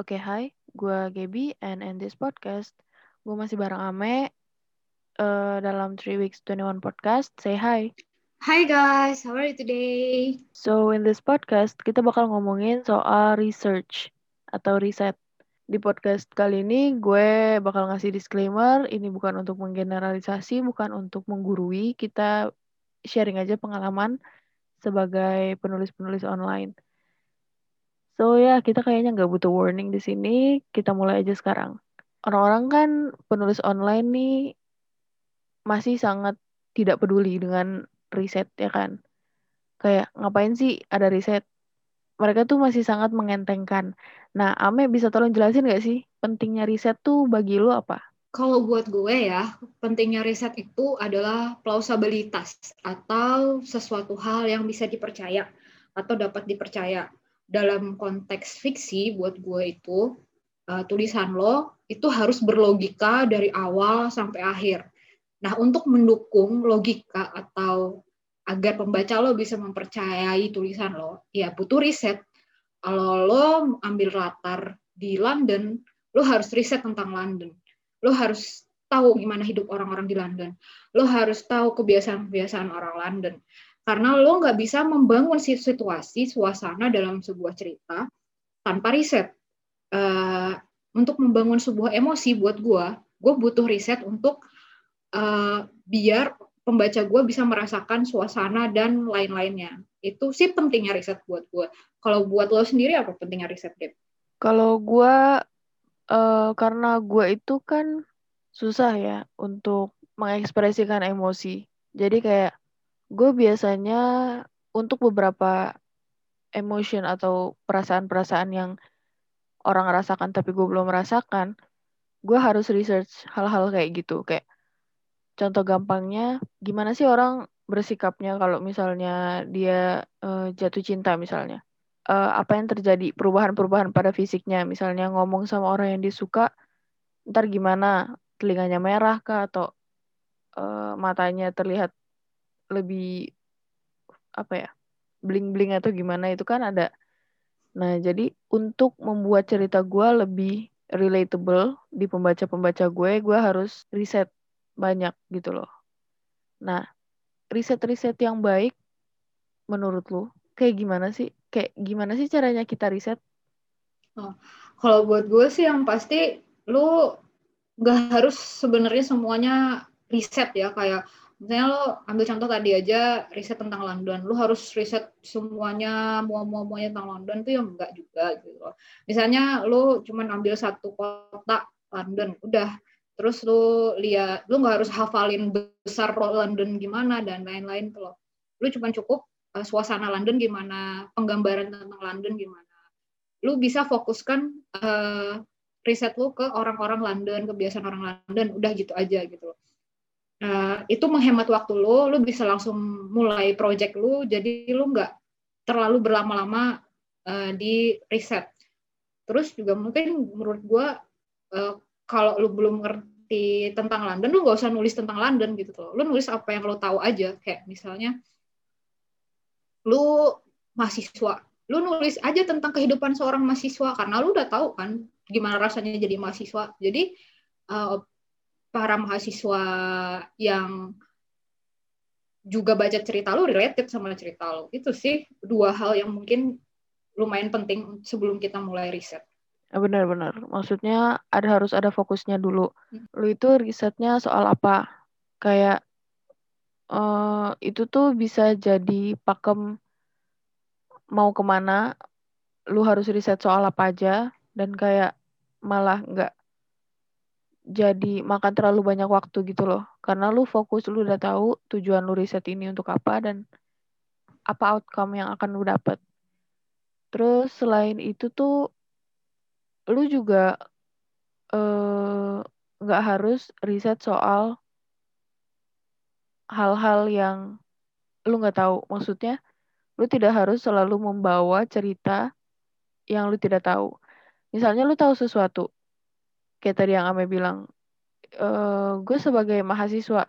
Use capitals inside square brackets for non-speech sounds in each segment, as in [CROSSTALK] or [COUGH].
Oke, hai. Gue Gaby, and in this podcast, gue masih bareng Ame uh, dalam 3 Weeks 21 Podcast. Say hi. Hi guys, how are you today? So, in this podcast, kita bakal ngomongin soal research atau riset. Di podcast kali ini, gue bakal ngasih disclaimer, ini bukan untuk menggeneralisasi, bukan untuk menggurui, kita sharing aja pengalaman sebagai penulis-penulis online. So ya kita kayaknya nggak butuh warning di sini. Kita mulai aja sekarang. Orang-orang kan penulis online nih masih sangat tidak peduli dengan riset ya kan. Kayak ngapain sih ada riset? Mereka tuh masih sangat mengentengkan. Nah, Ame bisa tolong jelasin nggak sih pentingnya riset tuh bagi lo apa? Kalau buat gue ya, pentingnya riset itu adalah plausibilitas atau sesuatu hal yang bisa dipercaya atau dapat dipercaya dalam konteks fiksi buat gue itu uh, tulisan lo itu harus berlogika dari awal sampai akhir. Nah, untuk mendukung logika atau agar pembaca lo bisa mempercayai tulisan lo, ya butuh riset. Kalau lo ambil latar di London, lo harus riset tentang London. Lo harus tahu gimana hidup orang-orang di London. Lo harus tahu kebiasaan-kebiasaan orang London. Karena lo nggak bisa membangun situasi, suasana dalam sebuah cerita tanpa riset. Uh, untuk membangun sebuah emosi buat gue, gue butuh riset untuk uh, biar pembaca gue bisa merasakan suasana dan lain-lainnya. Itu sih pentingnya riset buat gue. Kalau buat lo sendiri apa pentingnya riset, Deb? Kalau gue, uh, karena gue itu kan susah ya untuk mengekspresikan emosi. Jadi kayak gue biasanya untuk beberapa emotion atau perasaan-perasaan yang orang rasakan tapi gue belum merasakan, gue harus research hal-hal kayak gitu. Kayak contoh gampangnya, gimana sih orang bersikapnya kalau misalnya dia uh, jatuh cinta misalnya. Uh, apa yang terjadi, perubahan-perubahan pada fisiknya. Misalnya ngomong sama orang yang disuka, ntar gimana, telinganya merah kah atau uh, matanya terlihat lebih apa ya bling bling atau gimana itu kan ada. Nah jadi untuk membuat cerita gue lebih relatable di pembaca pembaca gue gue harus riset banyak gitu loh. Nah riset riset yang baik menurut lo kayak gimana sih? Kayak gimana sih caranya kita riset? Oh, kalau buat gue sih yang pasti lu nggak harus sebenarnya semuanya riset ya. Kayak misalnya lo ambil contoh tadi aja riset tentang London, lo harus riset semuanya mua-muanya tentang London tuh yang enggak juga gitu loh. Misalnya lo cuma ambil satu kota London, udah terus lo lihat lo nggak harus hafalin besar London gimana dan lain-lain tuh lo. Lo cuma cukup uh, suasana London gimana, penggambaran tentang London gimana. Lo bisa fokuskan uh, riset lo ke orang-orang London, kebiasaan orang London, udah gitu aja gitu loh Uh, itu menghemat waktu lo, lo bisa langsung mulai project lo, jadi lo nggak terlalu berlama-lama uh, di riset. Terus juga mungkin menurut gue uh, kalau lo belum ngerti tentang London, lo nggak usah nulis tentang London gitu loh. Lo nulis apa yang lo tahu aja, kayak misalnya lo mahasiswa, lo nulis aja tentang kehidupan seorang mahasiswa karena lo udah tahu kan gimana rasanya jadi mahasiswa. Jadi uh, para mahasiswa yang juga baca cerita lo related sama cerita lo. Itu sih dua hal yang mungkin lumayan penting sebelum kita mulai riset. Benar-benar. Maksudnya ada harus ada fokusnya dulu. Hmm. Lu itu risetnya soal apa? Kayak uh, itu tuh bisa jadi pakem mau ke mana. Lu harus riset soal apa aja dan kayak malah nggak jadi makan terlalu banyak waktu gitu loh. Karena lu fokus, lu udah tahu tujuan lu riset ini untuk apa dan apa outcome yang akan lu dapet. Terus selain itu tuh lu juga eh, nggak uh, harus riset soal hal-hal yang lu nggak tahu. Maksudnya lu tidak harus selalu membawa cerita yang lu tidak tahu. Misalnya lu tahu sesuatu, kayak tadi yang Ame bilang uh, gue sebagai mahasiswa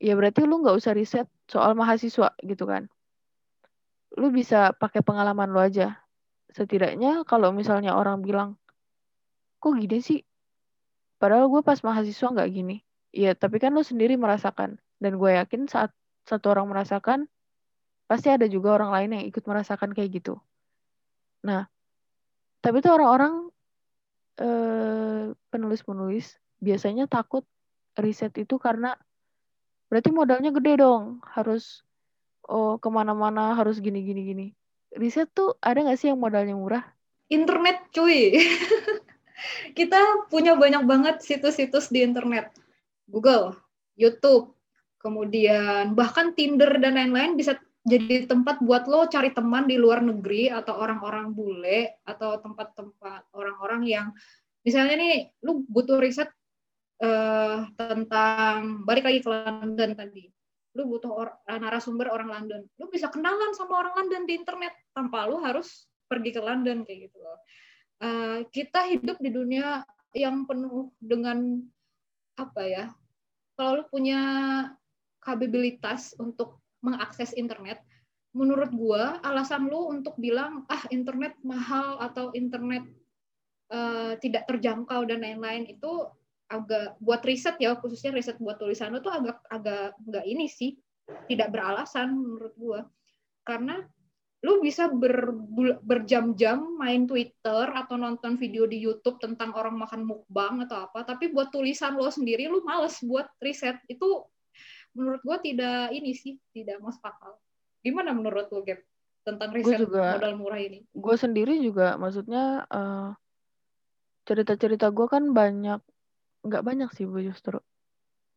ya berarti lu nggak usah riset soal mahasiswa gitu kan. Lu bisa pakai pengalaman lu aja. Setidaknya kalau misalnya orang bilang kok gini sih? Padahal gue pas mahasiswa nggak gini. Iya, tapi kan lo sendiri merasakan. Dan gue yakin saat satu orang merasakan pasti ada juga orang lain yang ikut merasakan kayak gitu. Nah tapi tuh orang-orang penulis-penulis biasanya takut riset itu karena berarti modalnya gede dong harus oh ke mana-mana harus gini gini gini. Riset tuh ada nggak sih yang modalnya murah? Internet cuy. [LAUGHS] Kita punya banyak banget situs-situs di internet. Google YouTube kemudian bahkan Tinder dan lain-lain bisa jadi tempat buat lo cari teman di luar negeri atau orang-orang bule atau tempat-tempat orang-orang yang misalnya nih lu butuh riset uh, tentang balik lagi ke London tadi. Lu butuh or, narasumber orang London. Lu bisa kenalan sama orang London di internet tanpa lu harus pergi ke London kayak gitu loh. Uh, kita hidup di dunia yang penuh dengan apa ya kalau lu punya kapabilitas untuk mengakses internet menurut gua alasan lu untuk bilang ah internet mahal atau internet uh, tidak terjangkau dan lain-lain itu agak buat riset ya khususnya riset buat tulisan itu agak agak nggak ini sih tidak beralasan menurut gua. Karena lu bisa ber, berjam-jam main Twitter atau nonton video di YouTube tentang orang makan mukbang atau apa tapi buat tulisan lo sendiri lu males buat riset. Itu menurut gua tidak ini sih tidak masuk akal. Gimana menurut lo Gap tentang riset juga, modal murah ini? gue sendiri juga maksudnya uh, cerita-cerita gue kan banyak nggak banyak sih bu justru.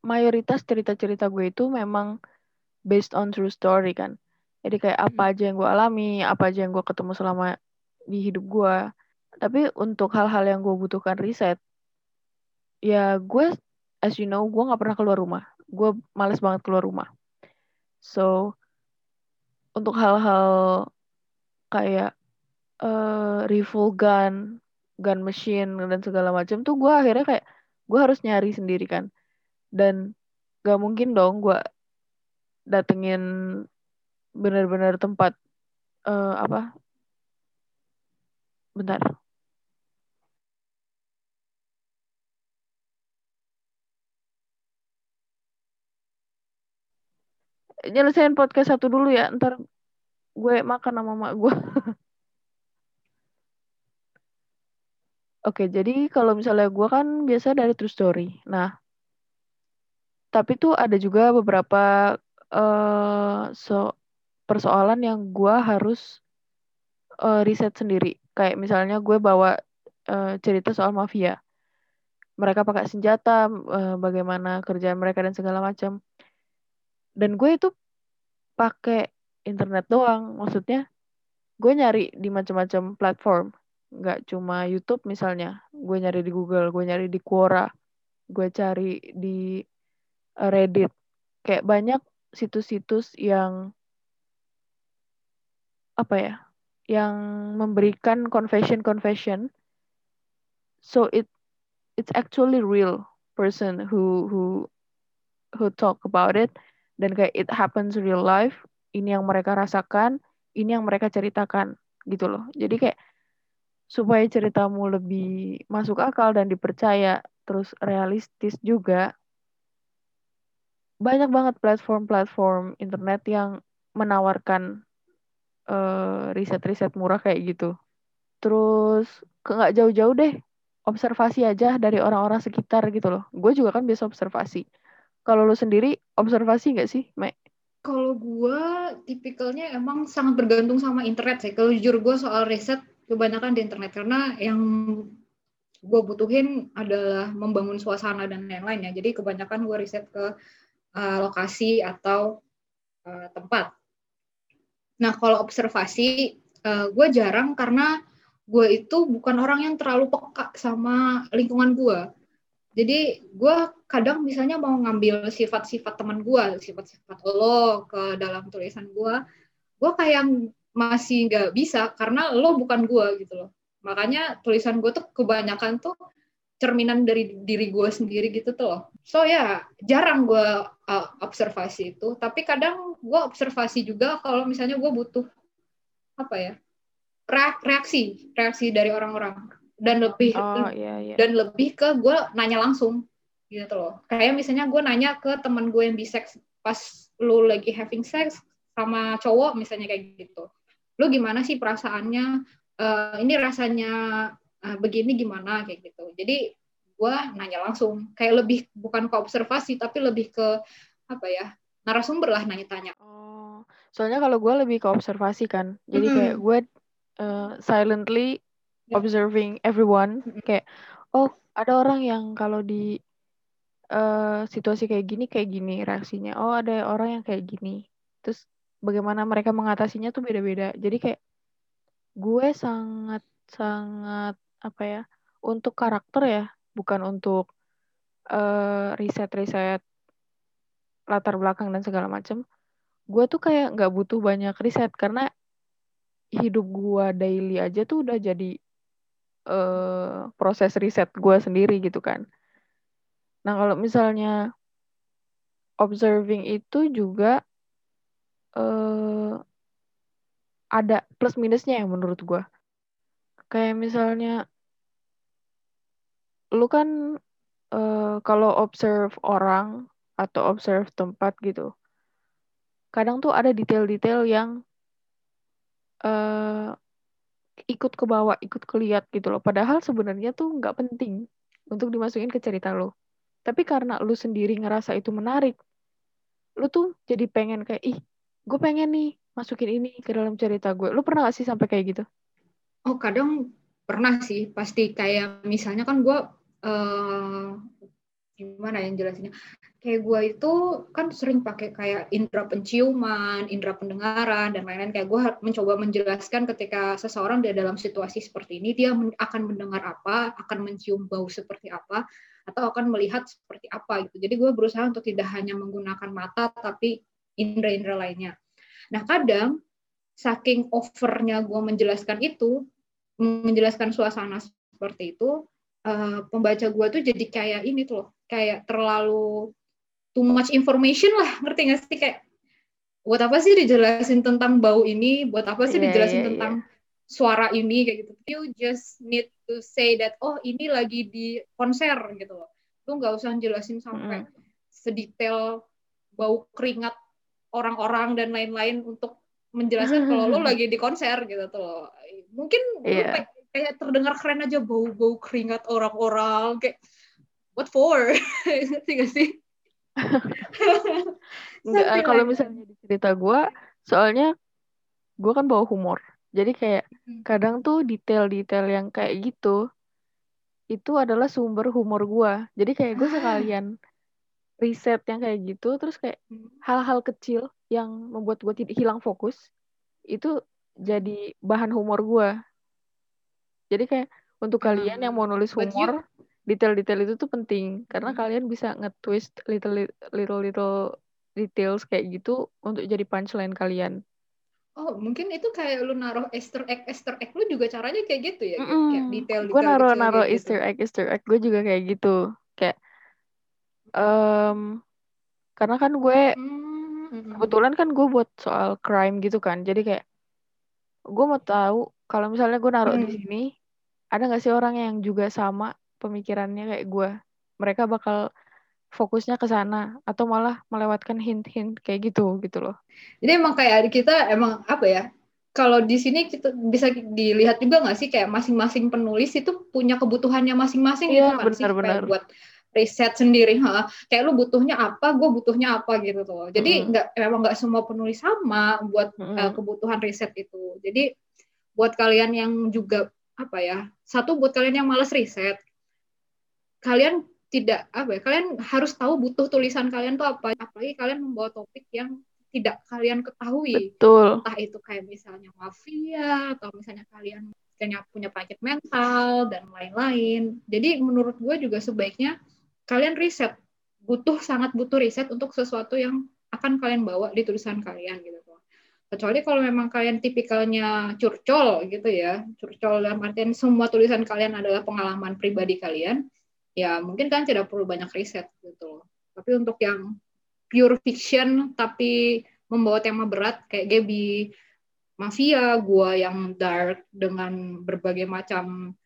Mayoritas cerita-cerita gue itu memang based on true story kan. Jadi kayak apa hmm. aja yang gue alami apa aja yang gue ketemu selama di hidup gue tapi untuk hal-hal yang gue butuhkan riset ya gue as you know gue nggak pernah keluar rumah gue males banget keluar rumah. So untuk hal-hal kayak uh, rifle gun gun machine dan segala macam tuh gue akhirnya kayak gue harus nyari sendiri kan. Dan gak mungkin dong gue datengin bener-bener tempat uh, apa? Bentar nyelesain podcast satu dulu ya ntar gue makan sama mak gue [LAUGHS] Oke, jadi kalau misalnya gue kan biasa dari true story. Nah, tapi tuh ada juga beberapa uh, so persoalan yang gue harus uh, riset sendiri. Kayak misalnya gue bawa uh, cerita soal mafia. Mereka pakai senjata, uh, bagaimana kerjaan mereka dan segala macam. Dan gue itu pakai internet doang. Maksudnya, gue nyari di macam-macam platform. Nggak cuma YouTube misalnya. Gue nyari di Google gue nyari di Quora gue cari di eh, Reddit. Kayak banyak situs-situs yang apa ya yang memberikan confession confession. So it it's actually real person who who who talk about it dan kayak it happens real life ini yang mereka rasakan ini yang mereka ceritakan gitu loh. Jadi kayak supaya ceritamu lebih masuk akal dan dipercaya terus realistis juga banyak banget platform-platform internet yang menawarkan uh, riset-riset murah kayak gitu. Terus nggak jauh-jauh deh observasi aja dari orang-orang sekitar gitu loh. Gue juga kan biasa observasi kalau lo sendiri observasi nggak sih Mek? Kalau gue tipikalnya emang sangat bergantung sama internet sih. Kalau jujur gue soal riset kebanyakan di internet karena yang gue butuhin adalah membangun suasana dan lain-lain ya. Jadi kebanyakan gue riset ke uh, lokasi atau uh, tempat. Nah kalau observasi uh, gue jarang karena gue itu bukan orang yang terlalu peka sama lingkungan gue. Jadi gue kadang misalnya mau ngambil sifat-sifat teman gue, sifat-sifat lo ke dalam tulisan gue, gue kayak masih nggak bisa karena lo bukan gue gitu loh. Makanya tulisan gue tuh kebanyakan tuh cerminan dari diri gue sendiri gitu tuh loh. So ya jarang gue uh, observasi itu. Tapi kadang gue observasi juga kalau misalnya gue butuh apa ya reaksi reaksi dari orang-orang dan lebih oh, iya, iya. dan lebih ke gue nanya langsung gitu loh. Kayak misalnya gue nanya ke teman gue yang biseks pas lu lagi having sex sama cowok misalnya kayak gitu. Lu gimana sih perasaannya? Uh, ini rasanya uh, begini gimana? Kayak gitu. Jadi gue nanya langsung. Kayak lebih bukan ke observasi tapi lebih ke apa ya narasumber lah nanya tanya oh soalnya kalau gue lebih ke observasi kan. Jadi mm -hmm. kayak gue uh, silently observing everyone mm -hmm. kayak oh ada orang yang kalau di uh, situasi kayak gini kayak gini reaksinya. Oh ada orang yang kayak gini. Terus bagaimana mereka mengatasinya tuh beda-beda. Jadi kayak gue sangat sangat apa ya untuk karakter ya bukan untuk uh, riset-riset latar belakang dan segala macam gue tuh kayak nggak butuh banyak riset karena hidup gue daily aja tuh udah jadi uh, proses riset gue sendiri gitu kan Nah, kalau misalnya observing itu juga uh, ada plus minusnya ya menurut gue. Kayak misalnya lu kan uh, kalau observe orang atau observe tempat gitu, kadang tuh ada detail-detail yang uh, ikut ke bawah, ikut keliat gitu loh. Padahal sebenarnya tuh nggak penting untuk dimasukin ke cerita lo. Tapi karena lu sendiri ngerasa itu menarik, lu tuh jadi pengen kayak, ih, gue pengen nih masukin ini ke dalam cerita gue. Lu pernah gak sih sampai kayak gitu? Oh, kadang pernah sih. Pasti kayak misalnya kan gue, uh, gimana yang jelasinnya? Kayak gue itu kan sering pakai kayak indera penciuman, indera pendengaran, dan lain-lain. Kayak gue mencoba menjelaskan ketika seseorang di dalam situasi seperti ini, dia akan mendengar apa, akan mencium bau seperti apa, atau akan melihat seperti apa gitu. Jadi gue berusaha untuk tidak hanya menggunakan mata tapi indera-indera lainnya. Nah kadang saking overnya gue menjelaskan itu, menjelaskan suasana seperti itu, uh, pembaca gue tuh jadi kayak ini tuh, kayak terlalu too much information lah, ngerti gak sih kayak buat apa sih dijelasin tentang bau ini, buat apa sih yeah, dijelasin yeah, tentang yeah suara ini kayak gitu. You just need to say that oh ini lagi di konser gitu loh. Lu nggak usah jelasin sampai mm. sedetail bau keringat orang-orang dan lain-lain untuk menjelaskan kalau lo lagi di konser gitu tuh. Mungkin yeah. Kayak terdengar keren aja bau-bau keringat orang-orang kayak what for? [LAUGHS] sih [LAUGHS] gak sih? Enggak, kalau misalnya di cerita gue, soalnya gue kan bawa humor. Jadi kayak kadang tuh detail-detail yang kayak gitu itu adalah sumber humor gue. Jadi kayak gue sekalian [GASPS] riset yang kayak gitu, terus kayak hmm. hal-hal kecil yang membuat gue tidak hilang fokus itu jadi bahan humor gue. Jadi kayak untuk kalian yang mau nulis humor, detail-detail itu tuh penting karena hmm. kalian bisa nge-twist little little little details kayak gitu untuk jadi punchline kalian. Oh, mungkin itu kayak lu naruh Easter egg, Easter egg lu juga caranya kayak gitu ya, mm -hmm. kayak detail Gue naruh naruh gitu. Easter egg, Easter egg gue juga kayak gitu, kayak um, karena kan gue mm -hmm. kebetulan kan gue buat soal crime gitu kan, jadi kayak gue mau tahu kalau misalnya gue naruh mm. di sini, ada nggak sih orang yang juga sama pemikirannya kayak gue, mereka bakal fokusnya ke sana atau malah melewatkan hint-hint kayak gitu gitu loh. Jadi emang kayak kita emang apa ya? Kalau di sini kita bisa dilihat juga nggak sih kayak masing-masing penulis itu punya kebutuhannya masing-masing iya, gitu kan bener, sih kayak buat riset sendiri, ha. kayak lu butuhnya apa, gue butuhnya apa gitu tuh. Jadi nggak mm. emang nggak semua penulis sama buat mm. uh, kebutuhan riset itu. Jadi buat kalian yang juga apa ya, satu buat kalian yang males riset, kalian tidak apa ya kalian harus tahu butuh tulisan kalian tuh apa. Apalagi kalian membawa topik yang tidak kalian ketahui. Betul. entah itu kayak misalnya mafia atau misalnya kalian punya punya penyakit mental dan lain-lain. Jadi menurut gue juga sebaiknya kalian riset. Butuh sangat butuh riset untuk sesuatu yang akan kalian bawa di tulisan kalian gitu kecuali kalau memang kalian tipikalnya curcol gitu ya curcol dalam artian semua tulisan kalian adalah pengalaman pribadi kalian ya mungkin kan tidak perlu banyak riset gitu Tapi untuk yang pure fiction tapi membawa tema berat kayak Gaby mafia, gua yang dark dengan berbagai macam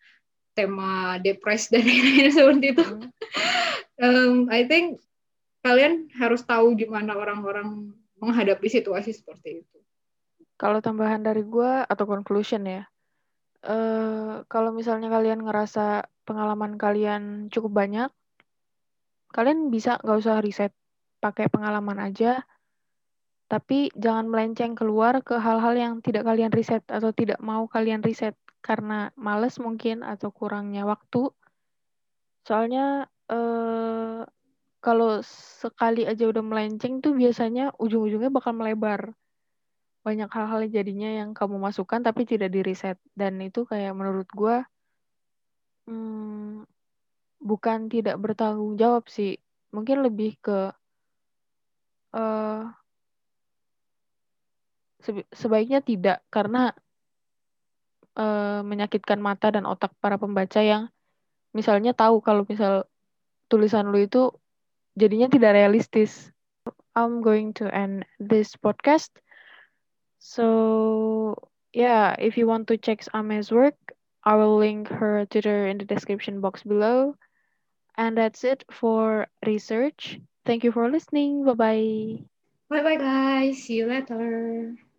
tema depres dan lain-lain [LAUGHS] seperti itu. Hmm. um, I think kalian harus tahu gimana orang-orang menghadapi situasi seperti itu. Kalau tambahan dari gue atau conclusion ya, uh, kalau misalnya kalian ngerasa pengalaman kalian cukup banyak, kalian bisa nggak usah riset, pakai pengalaman aja, tapi jangan melenceng keluar ke hal-hal yang tidak kalian riset atau tidak mau kalian riset karena males mungkin atau kurangnya waktu. Soalnya uh, kalau sekali aja udah melenceng tuh biasanya ujung-ujungnya bakal melebar. Banyak hal-hal jadinya yang kamu masukkan tapi tidak di riset. Dan itu kayak menurut gue hmm, bukan tidak bertanggung jawab sih. Mungkin lebih ke uh, sebaiknya tidak karena uh, menyakitkan mata dan otak para pembaca yang misalnya tahu kalau misal tulisan lu itu jadinya tidak realistis. I'm going to end this podcast. So, yeah, if you want to check Ame's work, I will link her Twitter in the description box below. And that's it for research. Thank you for listening. Bye bye. Bye bye, guys. See you later.